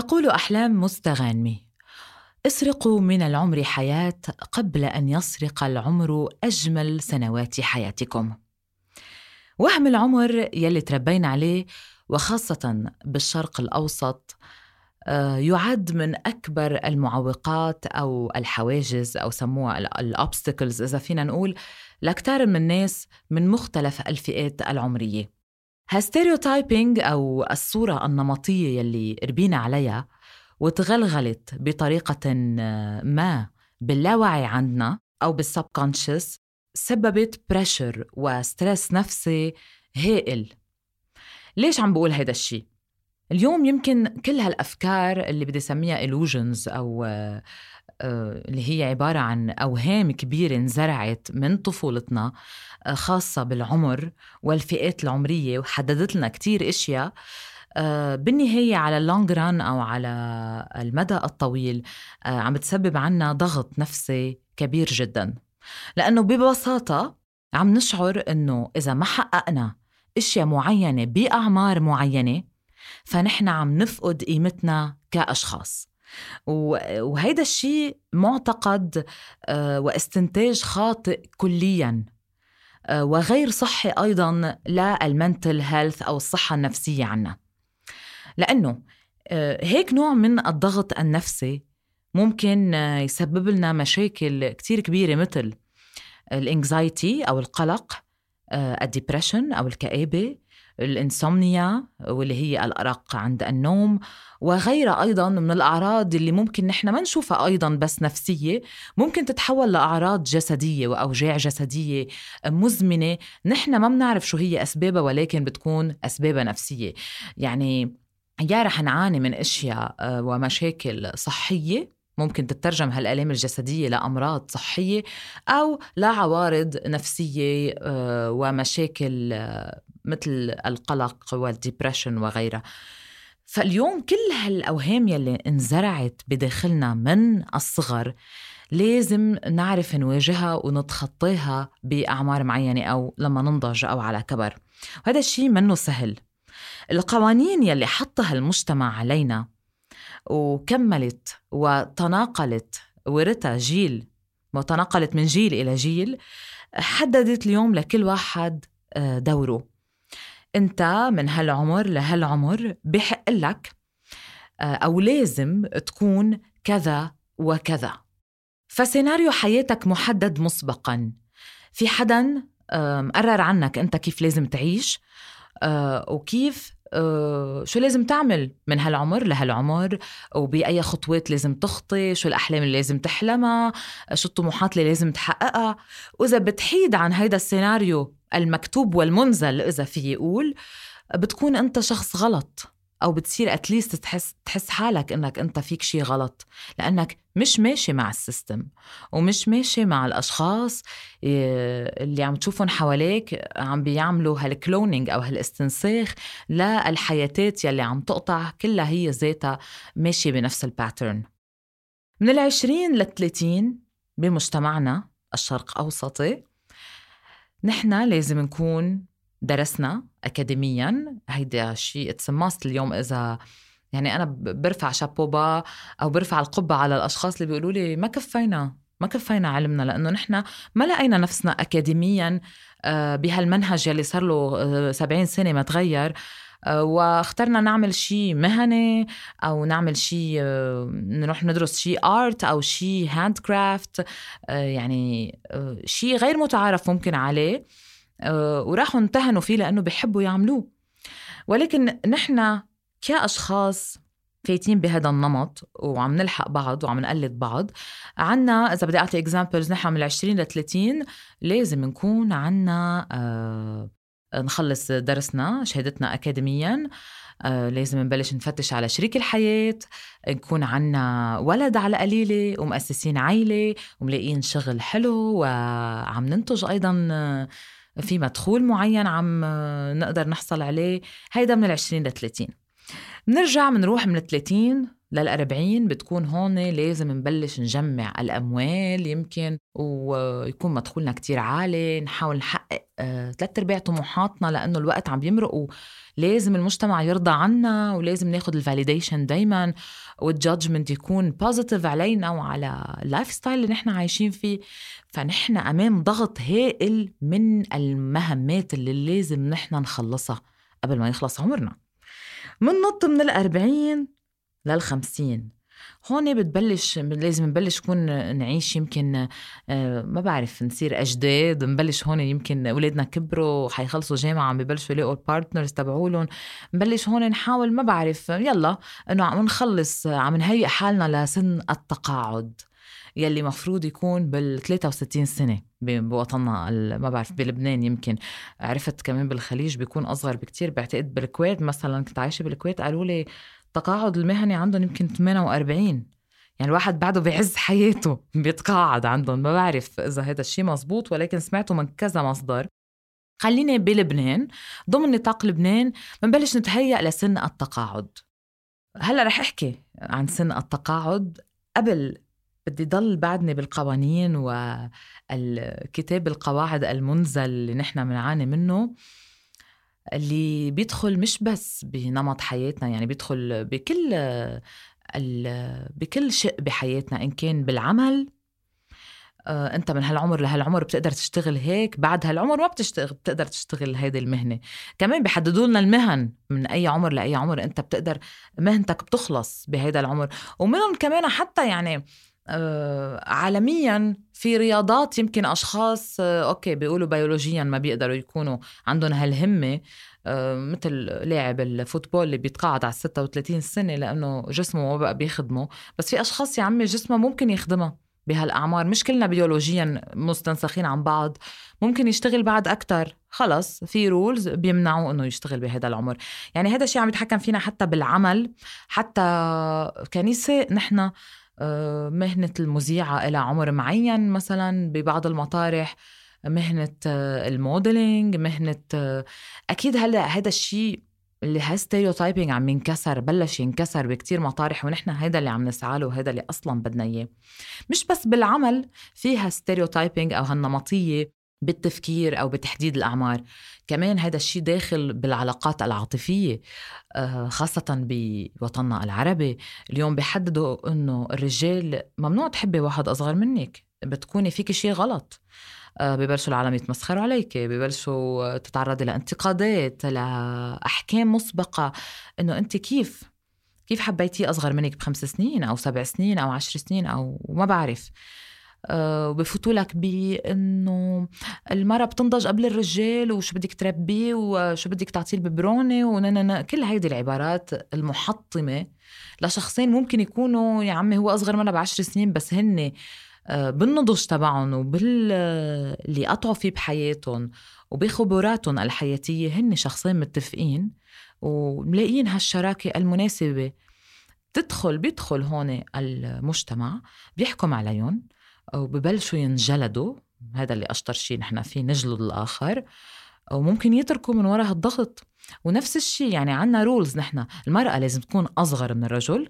تقول أحلام مستغانمي. اسرقوا من العمر حياة قبل أن يسرق العمر أجمل سنوات حياتكم. وهم العمر يلي تربينا عليه وخاصة بالشرق الأوسط آه، يعد من أكبر المعوقات أو الحواجز أو سموها الأوبستكلز إذا فينا نقول لكتار من الناس من مختلف الفئات العمرية. هال stereotyping أو الصورة النمطية يلي ربينا عليها وتغلغلت بطريقة ما باللاوعي عندنا أو بال subconscious سببت pressure و stress نفسي هائل ليش عم بقول هيدا الشيء؟ اليوم يمكن كل هالأفكار اللي بدي سميها illusions أو آه، اللي هي عبارة عن أوهام كبيرة انزرعت من طفولتنا آه، خاصة بالعمر والفئات العمرية وحددت لنا كتير إشياء آه، بالنهاية على اللونج ران أو على المدى الطويل عم بتسبب عنا ضغط نفسي كبير جدا. لأنه ببساطة عم نشعر أنه إذا ما حققنا أشياء معينة بأعمار معينة فنحن عم نفقد قيمتنا كأشخاص. وهيدا الشيء معتقد آه، واستنتاج خاطئ كليا. آه، وغير صحي أيضا لل mental health أو الصحة النفسية عنا لأنه آه، هيك نوع من الضغط النفسي ممكن يسبب لنا مشاكل كتير كبيرة مثل ال anxiety أو القلق ال depression أو الكآبة ال insomnia واللي هي الأرق عند النوم وغيرها أيضا من الأعراض اللي ممكن نحن ما نشوفها أيضا بس نفسية. ممكن تتحول لأعراض جسدية وأوجاع جسدية مزمنة. نحن ما بنعرف شو هي أسبابها ولكن بتكون أسبابها نفسية. يعني يا رح نعاني من أشياء آه، ومشاكل صحية. ممكن تترجم هالآلام الجسدية لأمراض صحية أو لعوارض نفسية آه، ومشاكل آه، مثل القلق والديبرشن وغيرها. فاليوم كل هالأوهام يلي انزرعت بداخلنا من الصغر لازم نعرف نواجهها ونتخطاها بأعمار معينة أو لما ننضج أو على كبر. وهذا الشيء منه سهل. القوانين يلي حطها المجتمع علينا وكملت وتناقلت ورثها جيل وتناقلت من جيل إلى جيل حددت اليوم لكل واحد آه، دوره. انت من هالعمر لهالعمر بحق لك آه، أو لازم تكون كذا وكذا. فسيناريو حياتك محدد مسبقا. في حدا مقرر عنك أنت كيف لازم تعيش آه، وكيف شو لازم تعمل من هالعمر لهالعمر وبأي خطوات لازم تخطي شو الأحلام اللي لازم تحلمها شو الطموحات اللي لازم تحققها. وإذا بتحيد عن هيدا السيناريو المكتوب والمنزل إذا في يقول بتكون أنت شخص غلط. أو بتصير at least تحس تحس حالك إنك أنت فيك شيء غلط. لأنك مش ماشي مع ال system ومش ماشي مع الأشخاص آه، اللي عم تشوفهم حواليك عم بيعملوا هال cloning أو هالإستنساخ للحياتات يلي عم تقطع كلها هي ذاتها ماشية بنفس ال pattern من العشرين للثلاثين بمجتمعنا الشرق أوسطي نحن لازم نكون درسنا اكاديميا. هيدا شيء it's اليوم إذا يعني أنا برفع chapeau bas أو برفع القبة على الأشخاص اللي بيقولوا لي ما كفينا ما كفينا علمنا لأنه نحن ما لقينا نفسنا اكاديميا آه، بهالمنهج يلي صار له 70 سنة ما تغير. آه، واخترنا نعمل شيء مهني أو نعمل شيء آه، نروح ندرس شيء art أو شيء handcraft يعني شيء غير متعارف ممكن عليه. آه، وراحوا امتهنوا فيه لأنه بيحبوا يعملوه. ولكن نحن كأشخاص فايتين بهذا النمط وعم نلحق بعض وعم نقلد بعض عنا إذا بدي أعطي اكزامبلز نحن من 20 ل 30 لازم نكون عنا آه نخلص درسنا شهادتنا أكاديميا آه لازم نبلش نفتش على شريك الحياة نكون عنا ولد على قليلة ومؤسسين عيلة وملاقيين شغل حلو وعم ننتج أيضا آه في مدخول معين عم نقدر نحصل عليه هيدا من ال 20 ل 30 بنرجع بنروح من 30 للأربعين بتكون هون لازم نبلش نجمع الأموال يمكن ويكون مدخولنا كتير عالي نحاول نحقق آه، ثلاث أرباع طموحاتنا لأنه الوقت عم يمرق ولازم المجتمع يرضى عنا ولازم ناخد ال validation دايما وال judgment يكون positive علينا وعلى ال lifestyle اللي نحن عايشين فيه. فنحن أمام ضغط هائل من المهمات اللي لازم نحن نخلصها قبل ما يخلص عمرنا. مننط من الأربعين للخمسين. هون بتبلش لازم نبلش نكون نعيش يمكن آه، ما بعرف نصير أجداد نبلش هون يمكن أولادنا كبروا حيخلصوا جامعة عم ببلشوا يلاقوا ال partners تبعولهم. نبلش هون نحاول ما بعرف يلا إنه عم نخلص عم نهيئ حالنا لسن التقاعد. يلي مفروض يكون بال 63 سنة بوطننا ما بعرف بلبنان يمكن. عرفت كمان بالخليج بيكون أصغر بكتير بعتقد بالكويت مثلا. كنت عايشة بالكويت قالوا لي التقاعد المهني عندهم يمكن 48 يعني الواحد بعده بعز حياته بيتقاعد عندهم. ما بعرف إذا هذا الشيء مزبوط ولكن سمعته من كذا مصدر. خليني بلبنان. ضمن نطاق لبنان بنبلش نتهيأ لسن التقاعد. هلأ رح أحكي عن سن التقاعد قبل بدي ضل بعدني بالقوانين والكتاب القواعد المنزل اللي نحن بنعاني منه اللي بيدخل مش بس بنمط حياتنا يعني بيدخل بكل بكل شيء بحياتنا إن كان بالعمل. آه، أنت من هالعمر لهالعمر بتقدر تشتغل هيك بعد هالعمر ما بتشتغل بتقدر تشتغل هيدي المهنة. كمان بيحددوا لنا المهن من أي عمر لأي عمر أنت بتقدر مهنتك بتخلص بهيدا العمر. ومنهم كمان حتى يعني عالميا في رياضات يمكن أشخاص آه، okay بيقولوا بيولوجيا ما بيقدروا يكونوا عندهم هالهمة آه، مثل لاعب ال football اللي بيتقاعد على 36 سنة لأنه جسمه ما بقى بيخدمه بس في أشخاص يا عمي جسمه ممكن يخدمها بهالأعمار. مش كلنا بيولوجيا مستنسخين عن بعض ممكن يشتغل بعد أكثر خلص في rules بيمنعوا إنه يشتغل بهذا العمر. يعني هذا الشيء عم يتحكم فينا حتى بالعمل حتى كنساء نحن مهنة المذيعة إلى عمر معين مثلا ببعض المطارح مهنة آه، ال modeling مهنة آه، أكيد هلأ هذا الشيء اللي هال stereotyping عم ينكسر بلش ينكسر بكتير مطارح ونحن هيدا اللي عم نسعى له وهيدا اللي أصلا بدنا إياه. مش بس بالعمل فيها stereotyping أو هالنمطية بالتفكير أو بتحديد الأعمار. كمان هذا الشيء داخل بالعلاقات العاطفية آه، خاصة بوطننا العربي. اليوم بيحددوا إنه الرجال ممنوع تحبي واحد أصغر منك بتكوني فيك شيء غلط. آه، ببلشوا العالم يتمسخروا عليك ببلشوا تتعرضي لانتقادات لأحكام مسبقة إنه أنت كيف كيف حبيتيه أصغر منك بخمس سنين أو سبع سنين أو عشر سنين أو ما بعرف. وبفوتوا لك بانه المراه بتنضج قبل الرجال وشو بدك تربيه وشو بدك تعطيه الببرونة وننا كل هيدي العبارات المحطمة لشخصين ممكن يكونوا يا عمي هو أصغر منها بعشر سنين بس هن آه، بالنضج تبعهم وبال اللي قطعوا فيه بحياتهم وبخبراتهم الحياتية هن شخصين متفقين وملاقيين هالشراكة المناسبة. تدخل بيدخل هون المجتمع بيحكم عليهم وببلشوا ينجلدوا هذا اللي أشطر شيء نحن فيه نجلد الآخر وممكن يتركوا من وراء هالضغط ونفس الشيء يعني عنا رولز نحن. المرأة لازم تكون أصغر من الرجل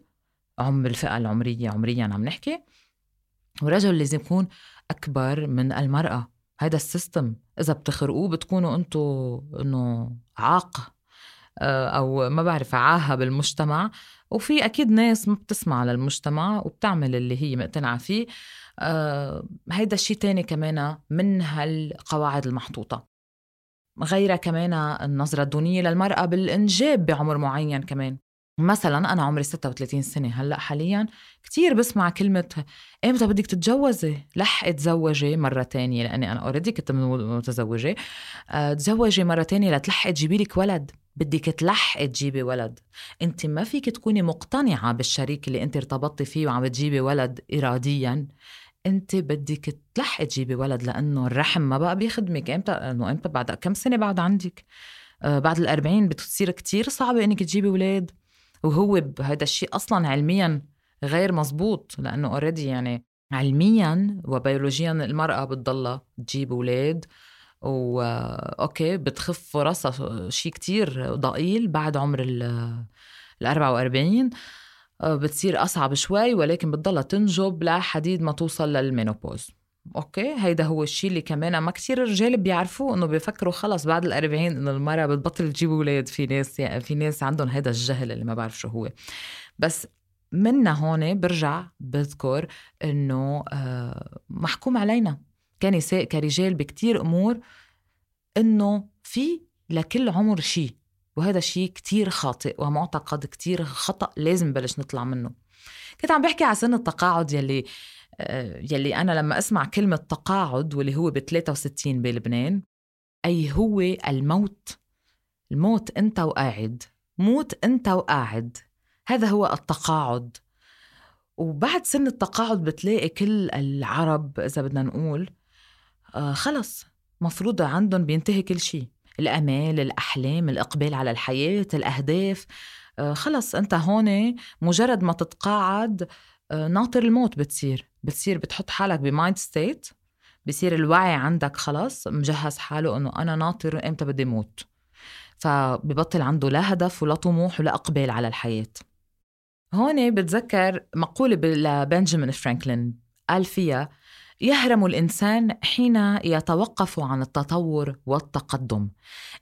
عم بالفئة العمرية عمريا عم نحكي. والرجل لازم يكون أكبر من المرأة. هذا السيستم. إذا بتخرقوه بتكونوا أنتوا إنه عاق آه، أو ما بعرف عاهة بالمجتمع. وفي أكيد ناس ما بتسمع للمجتمع وبتعمل اللي هي مقتنعة فيه. هيدا الشيء تاني كمان من هالقواعد المحطوطة. غيرها كمان النظرة الدونية للمرأة بالإنجاب بعمر معين كمان. مثلا أنا عمري 36 سنة. هلأ حاليا كتير بسمع كلمة إمتى بدك تتجوزي؟ لح تزوجي مرة تانية لأني أنا أوريدي كنت متزوجة. أه تزوجي مرة تانية لتلحقي تجيبي لك ولد. بدك تلحقي تجيبي ولد. أنت ما فيك تكوني مقتنعة بالشريك اللي أنت ارتبطتي فيه وعم تجيبي ولد إراديا. انت بدك تلحقي تجيبي ولد لأنه الرحم ما بقى بيخدمك. إمتى؟ انه إمتى؟ بعد كم سنة بعد عندك؟ آه بعد الأربعين بتصير كتير صعبة إنك تجيبي ولاد. وهو هذا الشيء أصلا علميا غير مزبوط لأنه already يعني علميا وبيولوجيا المرأة بتضلها تجيب ولاد. و okay بتخف فرصها شيء كتير ضئيل بعد عمر ال 44 آه، بتصير أصعب شوي ولكن بتضلها تنجب لحديد ما توصل لل menopause. okay؟ هيدا هو الشيء اللي كمان ما كثير رجال بيعرفوه إنه بيفكروا خلص بعد الأربعين إنه المرأة بتبطل تجيب أولاد. في ناس يعني في ناس عندهم هيدا الجهل اللي ما بعرف شو هو. بس منا هون برجع بذكر إنه آه، محكوم علينا. كنساء كرجال بكتير أمور إنه في لكل عمر شيء وهذا شيء كتير خاطئ ومعتقد كتير خطأ لازم نبلش نطلع منه. كنت عم بحكي على سن التقاعد يلي آه، يلي أنا لما أسمع كلمة تقاعد واللي هو ب 63 بلبنان أي هو الموت الموت أنت وقاعد موت أنت وقاعد. هذا هو التقاعد. وبعد سن التقاعد بتلاقي كل العرب إذا بدنا نقول آه خلص مفروض عندهم بينتهي كل شيء. الأمال الأحلام الإقبال على الحياة الأهداف. آه خلص أنت هون مجرد ما تتقاعد آه ناطر الموت بتصير. بتصير بتحط حالك ب mind state بصير الوعي عندك خلص مجهز حاله إنه أنا ناطر إمتى بدي موت. فببطل عنده لا هدف ولا طموح ولا إقبال على الحياة. هون بتذكر مقولة لبنجامين فرانكلين قال فيها يهرم الإنسان حين يتوقف عن التطور والتقدم.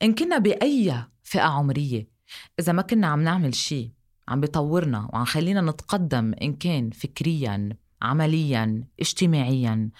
إن كنا بأي فئة عمرية إذا ما كنا عم نعمل شيء عم بيطورنا وعم خلينا نتقدم إن كان فكريا عمليا اجتماعيا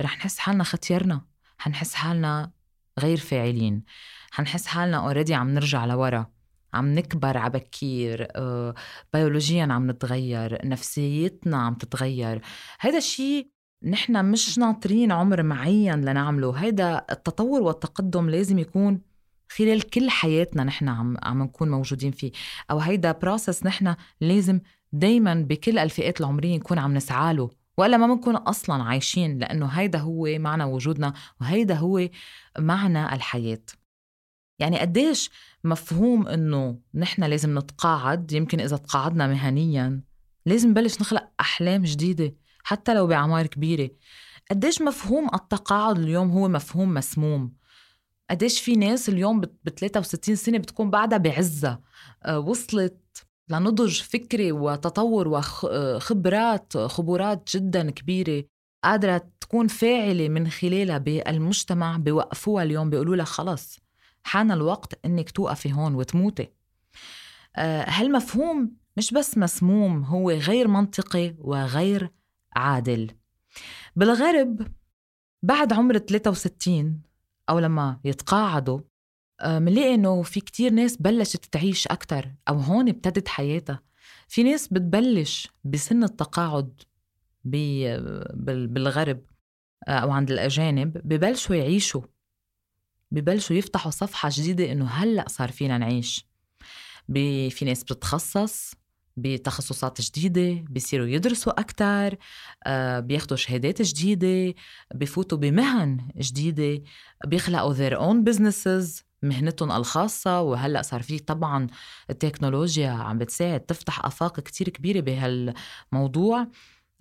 رح نحس حالنا ختيرنا حنحس حالنا غير فاعلين. حنحس حالنا already عم نرجع لورا. عم نكبر عبكير آه، بيولوجيا عم نتغير نفسيتنا عم تتغير. هذا الشيء نحن مش ناطرين عمر معين لنعمله. هيدا التطور والتقدم لازم يكون خلال كل حياتنا نحن عم عم نكون موجودين فيه. أو هيدا process نحن لازم دايما بكل الفئات العمرية نكون عم نسعى له والا ما بنكون أصلا عايشين لأنه هيدا هو معنى وجودنا وهيدا هو معنى الحياة. يعني قديش مفهوم إنه نحن لازم نتقاعد يمكن إذا تقاعدنا مهنيا لازم نبلش نخلق أحلام جديدة. حتى لو بأعمار كبيرة. قديش مفهوم التقاعد اليوم هو مفهوم مسموم؟ قديش في ناس اليوم ب 63 سنة بتكون بعدها بعزها آه، وصلت لنضج فكري وتطور وخبرات خبرات جدا كبيرة. قادرة تكون فاعلة من خلالها بالمجتمع بوقفوها اليوم بيقولوا لها خلص حان الوقت إنك توقفي هون وتموتي. آه، هالمفهوم مش بس مسموم هو غير منطقي وغير عادل. بالغرب بعد عمر 63 أو لما يتقاعدوا منلاقي إنه في كتير ناس بلشت تعيش أكتر أو هون ابتدت حياتها. في ناس بتبلش بسن التقاعد بالغرب أو عند الأجانب ببلشوا يعيشوا ببلشوا يفتحوا صفحة جديدة إنه هلأ صار فينا نعيش. في ناس بتتخصص بتخصصات جديدة بيصيروا يدرسوا أكتر آه، بياخدوا شهادات جديدة بفوتوا بمهن جديدة بيخلقوا their own businesses مهنتهم الخاصة. وهلأ صار في طبعا التكنولوجيا عم بتساعد تفتح آفاق كتير كبيرة بهالموضوع.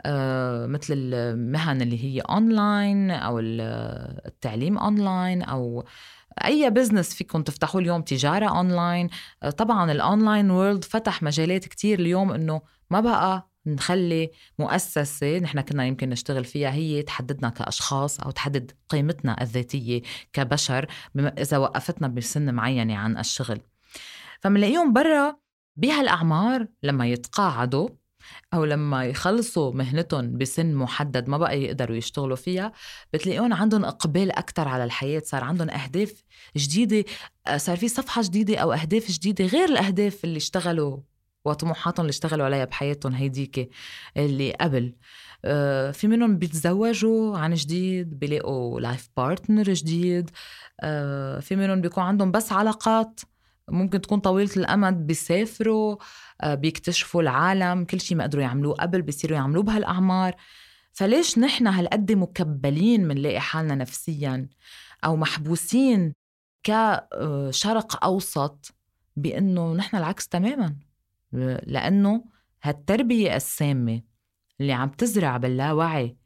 آه، مثل المهن اللي هي اونلاين أو التعليم اونلاين أو أي business فيكم تفتحوا اليوم تجارة اونلاين آه، طبعا ال online world فتح مجالات كتير اليوم إنه ما بقى نخلي مؤسسة نحن كنا يمكن نشتغل فيها هي تحددنا كأشخاص أو تحدد قيمتنا الذاتية كبشر إذا وقفتنا بسن معينة عن الشغل. فمنلاقيهم برا بهالأعمار لما يتقاعدوا أو لما يخلصوا مهنتهم بسن محدد ما بقى يقدروا يشتغلوا فيها بتلاقيهم عندهم إقبال أكتر على الحياة صار عندهم أهداف جديدة آه، صار في صفحة جديدة أو أهداف جديدة غير الأهداف اللي اشتغلوا وطموحاتهم اللي اشتغلوا عليها بحياتهم هيديك اللي قبل. آه، في منهم بيتزوجوا عن جديد بيلاقوا life partner جديد آه، في منهم بيكون عندهم بس علاقات ممكن تكون طويلة الأمد بيسافروا آه، بيكتشفوا العالم كل شيء ما قدروا يعملوه قبل بيصيروا يعملوه بهالأعمار. فليش نحن هالقد مكبلين منلاقي حالنا نفسيا؟ أو محبوسين كشرق أوسط بأنه نحن العكس تماما. لأنه هالتربية السامة اللي عم تزرع باللاوعي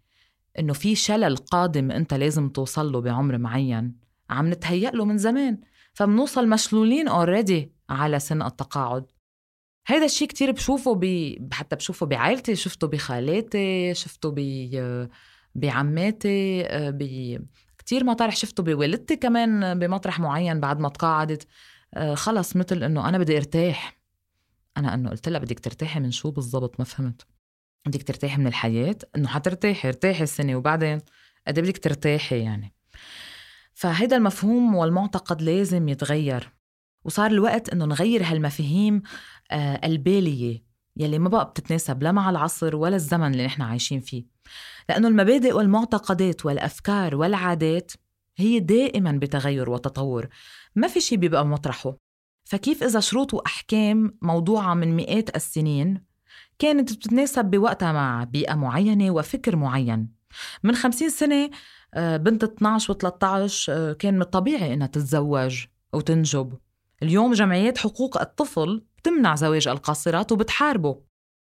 إنه في شلل قادم أنت لازم توصل له بعمر معين عم نتهيأ له من زمان. فبنوصل مشلولين اوريدي على سن التقاعد. هيدا الشيء كتير بشوفه ب... حتى بشوفه بعائلتي شفته بخالاتي شفته ب... بعماتي ب... كتير مطارح شفته بوالدتي كمان بمطرح معين بعد ما تقاعدت. خلص مثل إنه أنا بدي أرتاح. أنا إنه قلت لها بدك ترتاحي من شو بالضبط؟ ما فهمت. بدك ترتاحي من الحياة إنه حترتاحي ارتاحي السنة وبعدين قد إيه بدك ترتاحي يعني؟ فهيدا المفهوم والمعتقد لازم يتغير. وصار الوقت إنه نغير هالمفاهيم آه، البالية يلي ما بقى بتتناسب لا مع العصر ولا الزمن اللي نحن عايشين فيه. لأنه المبادئ والمعتقدات والأفكار والعادات هي دائما بتغير وتطور. ما في شيء بيبقى مطرحه. فكيف إذا شروط وأحكام موضوعة من مئات السنين كانت بتتناسب بوقتها مع بيئة معينة وفكر معين؟ من خمسين سنة بنت 12 و 13 كان من الطبيعي إنها تتزوج وتنجب اليوم جمعيات حقوق الطفل بتمنع زواج القاصرات وبتحاربه.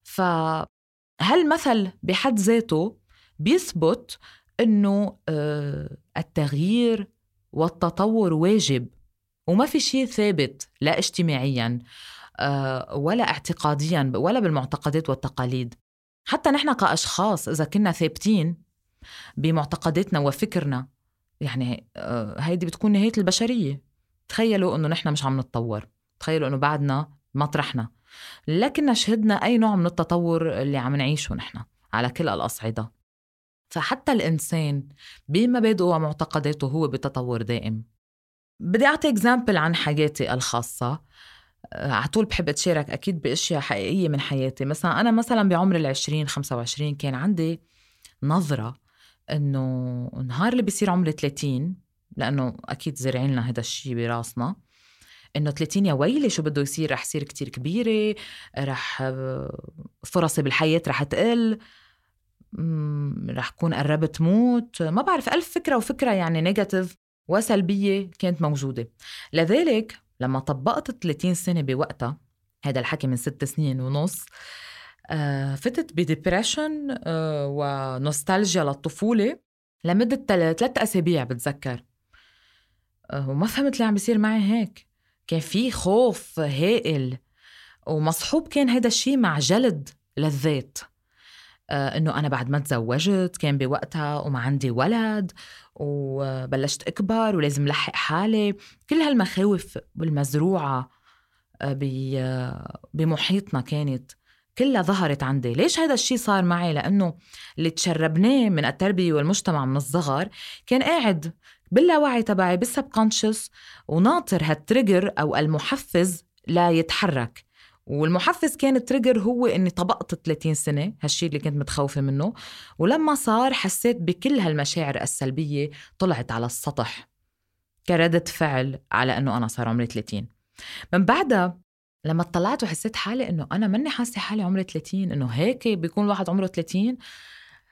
فهالمثل بحد ذاته بيثبت إنه آه، التغيير والتطور واجب وما في شيء ثابت لا اجتماعيا آه، ولا اعتقاديا ولا بالمعتقدات والتقاليد. حتى نحن كأشخاص إذا كنا ثابتين بمعتقداتنا وفكرنا. يعني آه، هيدي بتكون نهاية البشرية. تخيلوا إنه نحن مش عم نتطور. تخيلوا إنه بعدنا مطرحنا. لكن شهدنا أي نوع من التطور اللي عم نعيشه نحن على كل الأصعدة. فحتى الإنسان بمبادئه ومعتقداته هو بتطور دائم. بدي أعطي إكزامبل عن حياتي الخاصة. آه، على طول بحب أتشارك أكيد بأشياء حقيقية من حياتي. مثلا أنا مثلا بعمر العشرين خمسة وعشرين كان عندي نظرة إنه نهار اللي بيصير عمري 30 لأنه أكيد زارعين لنا هذا الشيء براسنا إنه 30 يا ويلي شو بده يصير؟ رح يصير كتير كبيرة رح فرصي بالحياة رح تقل رح كون قربت موت. ما بعرف ألف فكرة وفكرة يعني negative وسلبية كانت موجودة. لذلك لما طبقت 30 سنة بوقتها هذا الحكي من ست سنين ونص فتت ب depression آه ونوستالجيا للطفولة لمدة ثلاث أسابيع بتذكر. آه وما فهمت ليه عم بيصير معي هيك. كان في خوف هائل ومصحوب كان هذا الشيء مع جلد للذات. آه، إنه أنا بعد ما تزوجت كان بوقتها وما عندي ولد وبلشت أكبر ولازم لحق حالي. كل هالمخاوف المزروعه آه، بمحيطنا كانت. كلها ظهرت عندي. ليش هذا الشيء صار معي؟ لأنه اللي تشربناه من التربية والمجتمع من الصغر كان قاعد باللاوعي تبعي بال subconscious وناطر هال trigger أو المحفز لا يتحرك. والمحفز كان trigger هو إني طبقت 30 سنة هالشيء اللي كنت متخوفة منه. ولما صار حسيت بكل هالمشاعر السلبية طلعت على السطح. كردة فعل على إنه أنا صار عمري 30 من بعدها لما اطلعت وحسيت حالي إنه أنا ماني حاسة حالي عمري 30 إنه هيك بيكون الواحد عمره 30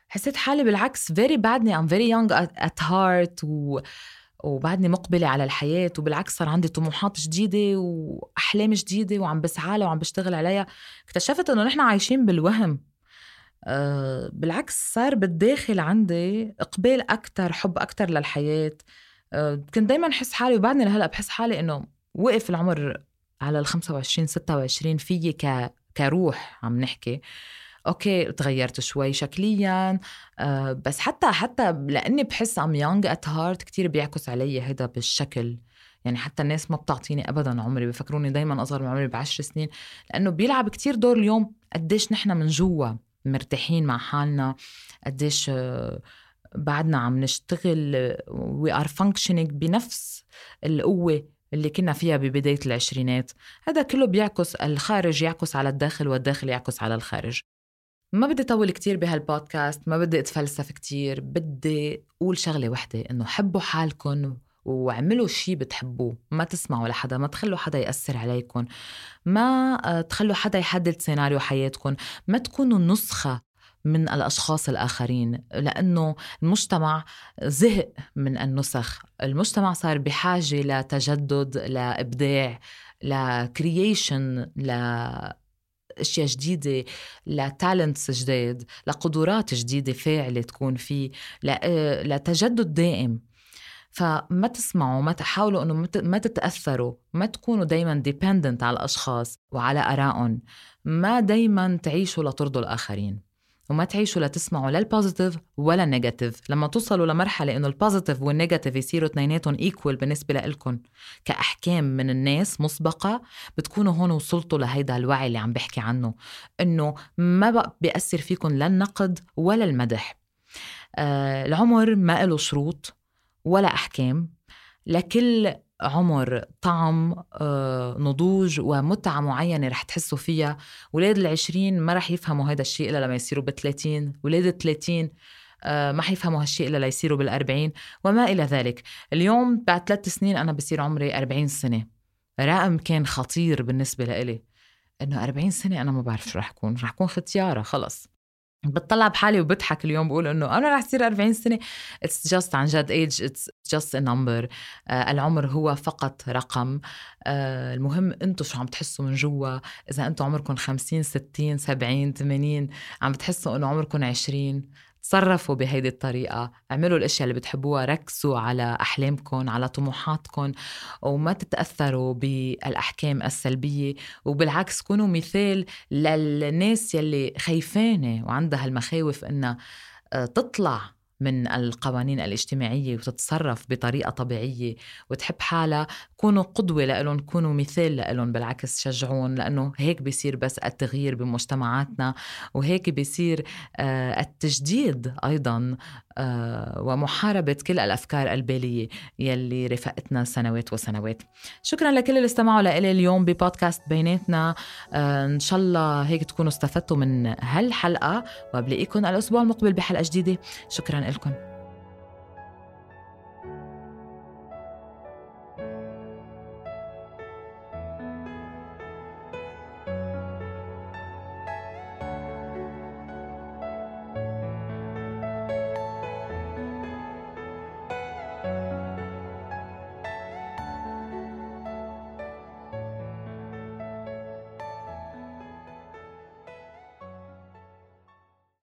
حسيت حالي بالعكس badly I'm very young at heart و وبعدني مقبلة على الحياة وبالعكس صار عندي طموحات جديدة وأحلام جديدة وعم بسعى لها وعم بشتغل عليها. اكتشفت إنه نحن عايشين بالوهم. أه بالعكس صار بالداخل عندي إقبال أكتر حب أكتر للحياة. أه كنت دايما أحس حالي وبعدني لهلأ بحس حالي إنه وقف العمر على ال 25 26 فيي ك كروح عم نحكي. okay تغيرت شوي شكليا آه بس حتى حتى لأني بحس I'm young at heart كثير بيعكس علي هذا بالشكل. يعني حتى الناس ما بتعطيني ابدا عمري بفكروني دايما أصغر من عمري بعشر سنين لأنه بيلعب كتير دور اليوم قديش نحن من جوا مرتاحين مع حالنا قديش آه بعدنا عم نشتغل we are functioning بنفس القوة اللي كنا فيها ببداية العشرينات. هذا كله بيعكس الخارج يعكس على الداخل والداخل يعكس على الخارج. ما بدي طول كتير بهالبودكاست ما بدي أتفلسف كتير بدي أقول شغلة وحدة إنه حبوا حالكم واعملوا شيء بتحبوه. ما تسمعوا لحدا ما تخلوا حدا يأثر عليكم ما آه، تخلوا حدا يحدد سيناريو حياتكم ما تكونوا نسخة من الأشخاص الآخرين لأنه المجتمع زهق من النسخ. المجتمع صار بحاجة لتجدد لإبداع ل creation ل أشياء جديدة ل talents جديد لقدرات جديدة فاعلة تكون فيه لتجدد دائم. فما تسمعوا ما تحاولوا إنه ما تتأثروا ما تكونوا دايما dependent على الأشخاص وعلى آرائهم. ما دايما تعيشوا لترضوا الآخرين. وما تعيشوا لتسمعوا لا ال positive ولا ال negative. لما توصلوا لمرحلة إنه ال positive وال negative يصيروا اثنيناتهم equal بالنسبة لكم كأحكام من الناس مسبقة بتكونوا هون وصلتوا لهيدا الوعي اللي عم بحكي عنه إنه ما بقى بيأثر فيكم لا النقد ولا المدح. آه العمر ما له شروط ولا أحكام لكل عمر طعم آه، نضوج ومتعة معينة رح تحسوا فيها. ولاد العشرين ما رح يفهموا هذا الشيء إلا لما يصيروا بثلاثين ولاد الثلاثين آه، ما حيفهموا هالشيء إلا ليصيروا بالأربعين. وما إلى ذلك. اليوم بعد ثلاث سنين أنا بصير عمري أربعين سنة. رقم كان خطير بالنسبة لإلي. إنه أربعين سنة أنا ما بعرف شو رح أكون رح أكون ختيارة خلص. بتطلع بحالي وبضحك اليوم بقول إنه أنا رح تصير 40 سنة. it's just عن جد age it's just a number العمر هو فقط رقم. uh, المهم أنتم شو عم تحسوا من جوا؟ إذا أنتم عمركم 50 60 70 80 عم بتحسوا إنه عمركم 20 تصرفوا بهيدي الطريقة اعملوا الأشياء اللي بتحبوها ركزوا على احلامكم على طموحاتكم وما تتأثروا بالأحكام السلبية. وبالعكس كونوا مثال للناس يلي خايفانة وعندها المخاوف إنها آه، تطلع من القوانين الاجتماعية وتتصرف بطريقة طبيعية وتحب حالها كونوا قدوة لهم كونوا مثال لهم بالعكس شجعون لأنه هيك بيصير بس التغيير بمجتمعاتنا وهيك بيصير آه، التجديد أيضا ومحاربة كل الأفكار البالية يلي رفقتنا سنوات وسنوات. شكرا لكل اللي استمعوا لإلي اليوم ببودكاست بيناتنا. آه، إن شاء الله هيك تكونوا استفدتوا من هالحلقة وبلاقيكم الأسبوع المقبل بحلقة جديدة. شكرا لكم.